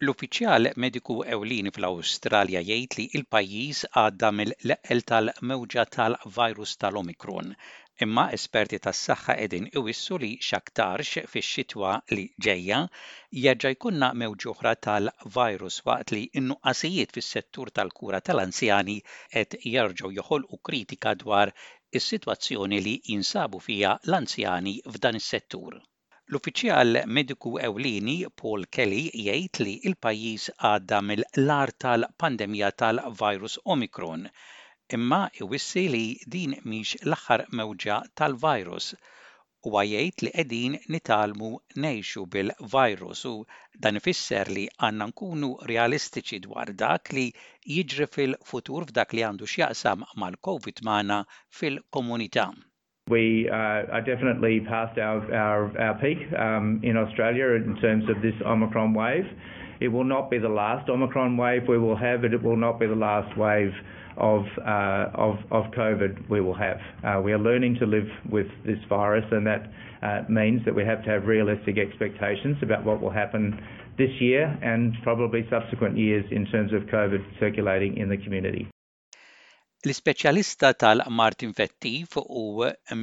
L-uffiċjal mediku ewlieni fl-Awstralja jgħid li l-pajjiż għadda mill-leqqel tal-mewġa tal-virus tal-Omicron Imma esperti tas-saħħa qegħdin iwissu li x'aktarx fix-xitwa li ġejja jerġa' jkunna mewġ oħra tal-virus waqt li n-nuqqasijiet fis-settur tal-kura tal-anzjani qed jerġgħu joħolqu kritika dwar is-sitwazzjoni li jinsabu fiha l-anzjani f'dan is-settur. L-Uffiċjal Mediku Ewlieni Paul Kelly jgħid li l-pajjiż għadda mill-agħar tal-pandemija tal-virus Omicron, imma jwissi li din mhix l-aħħar mewġa tal-virus. Huwa jgħid li qegħdin nitgħallmu ngħixu bil-virus u dan ifisser li għandna nkunu realistiċi dwar dak li jiġri fil-futur f'dak li għandu x'jaqsam mal-Covid magħna fil-komunità. we uh, are definitely past our peak um, in Australia in terms of this Omicron wave. It will not be the last Omicron wave we will have, but it will not be the last wave of uh, COVID we will have. Uh, we are learning to live with this virus, and that means that we have to have realistic expectations about what will happen this year and probably subsequent years in terms of COVID circulating in the community. L-ispeċjalista tal-mard infettiv u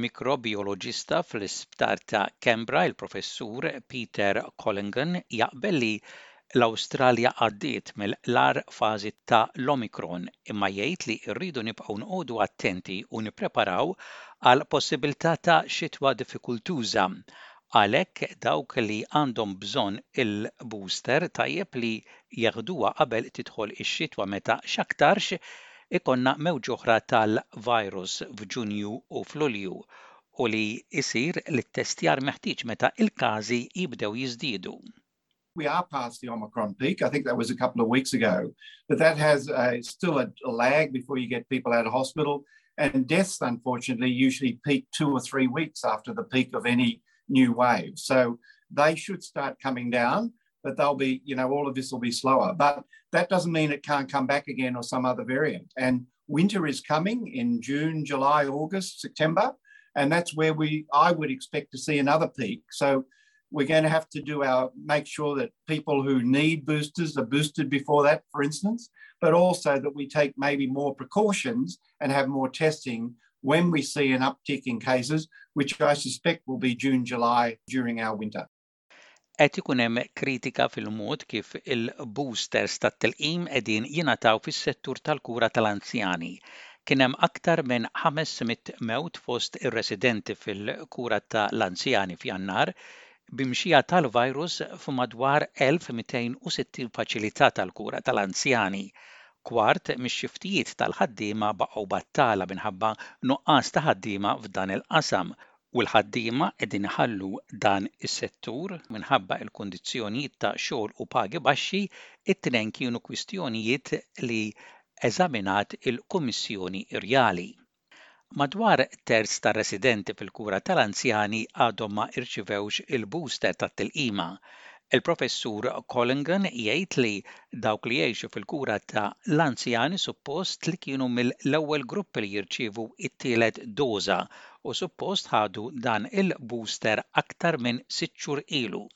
mikrobijoloġista fl-Isptar ta' Canberra, il-Professur Peter Collingan jaqbel li l-Awstralja għaddiet mill-agħar fażi ta' l-Omicron imma jgħid li rridu nibqgħu nqogħdu attenti u nippreparaw għall-possibilità ta' xitwa diffikultuża. Għalhekk dawk li għandhom bżonn il-booster tajjeb li jaħduha qabel tidħol ix-xitwa meta x'aktarx ikollna mewġa oħra tal-virus f'Ġunju u f'Lulju u li jsir l-ittestjar meħtieġ meta l-każi jibdew jiżdiedu. We are past the Omicron peak, I think that was a couple of weeks ago, but that has still a lag before you get people out of hospital and deaths unfortunately usually peak two or three weeks after the peak of any new wave. So they should start coming down. but they'll be, you know, all of this will be slower. But that doesn't mean it can't come back again or some other variant. And winter is coming in June, July, August, September. And that's where we, I would expect to see another peak. So we're going to have to do our make sure that people who need boosters are boosted before that, for instance, but also that we take maybe more precautions and have more testing when we see an uptick in cases, which I suspect will be June, July during our winter. Qed ikun hemm kritika fil-mod kif il-boosters tat-tilqim qegħdin jingħataw fis-settur tal-kura tal-anzjani. Kien hemm aktar minn 500 mewt fost ir-residenti fil-kura ta' l-anzjani f'Jannar b'imxija tal-virus f'madwar 1,260 faċilità tal-kura tal-anzjani. Kwart mix-xiftijiet tal-ħaddiema baqgħu battala minħabba nuqqas ta' ħaddiema f'dan il-qasam u l-ħaddiema qegħdin iħallu dan is-settur minħabba il-kundizzjonijiet ta' xogħol u pagi baxxi, it-tnejn kienu kwistjonijiet li eżaminat il-Kummissjoni Rjali. Madwar terz tar-residenti fil-kura tal-anzjani għadhom ma irċivewx il-booster tat-tilqima, Il-Professur Collingan jgħid li dawk li jgħixu fil-kura ta' l-anzjani suppost li kienu mill-ewwel grupp li jirċievu t-tielet doża u suppost ħadu dan il-booster aktar minn sitt xhur ilu.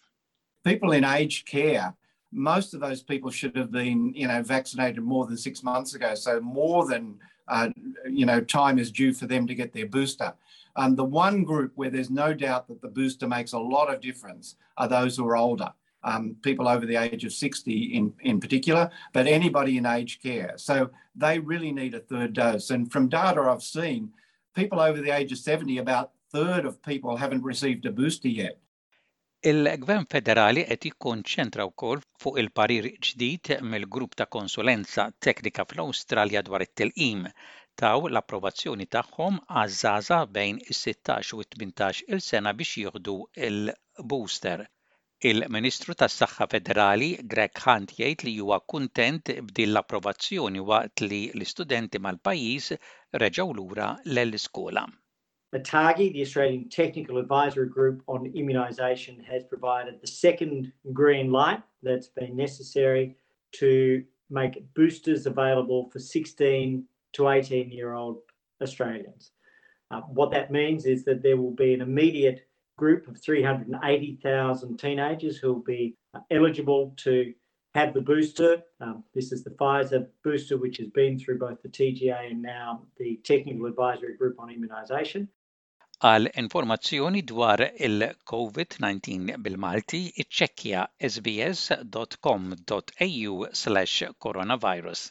People in aged care, most of those people should have been, you know, vaccinated more than six months ago, so more than, uh, you know, time is due for them to get their booster. Um, the one group where there's no doubt that the booster makes a lot of difference are those who are older. Um, people over the age of 60 in, in particular, but anybody in aged care. So they really need a third dose. And from data I've seen, people over the age of 70, about third of people haven't received a booster yet. Il-Gvern Federali qed jikkonċentra wkoll fuq il-parir ġdid mill-Grupp ta' Konsulenza Teknika fl-Awstralja dwar it-Tilqim, taw l-approvazzjoni tagħhom għaż-żgħażagħ bejn is-sittax u t-tmintax-il sena biex jieħdu l-booster. Il-Ministru tas-Saħħa Federali, Greg Hunt jgħid li huwa kuntent b'din l-approvazzjoni waqt li l-istudenti mal-pajjiż reġgħu lura lell-iskola. TAGI, the Australian Technical Advisory Group on Immunisation, has provided the second green light that's been necessary to make boosters available for 16 to 18 year old Australians. Uh, what that means is that there will be an immediate group of 380,000 teenagers who will be uh, eligible to have the booster. Um, this is the Pfizer booster, which has been through both the TGA and now the Technical Advisory Group on Immunisation. Għal informazzjoni dwar il-COVID-19 bil-Malti, iċċekkja sbs.com.au/coronavirus.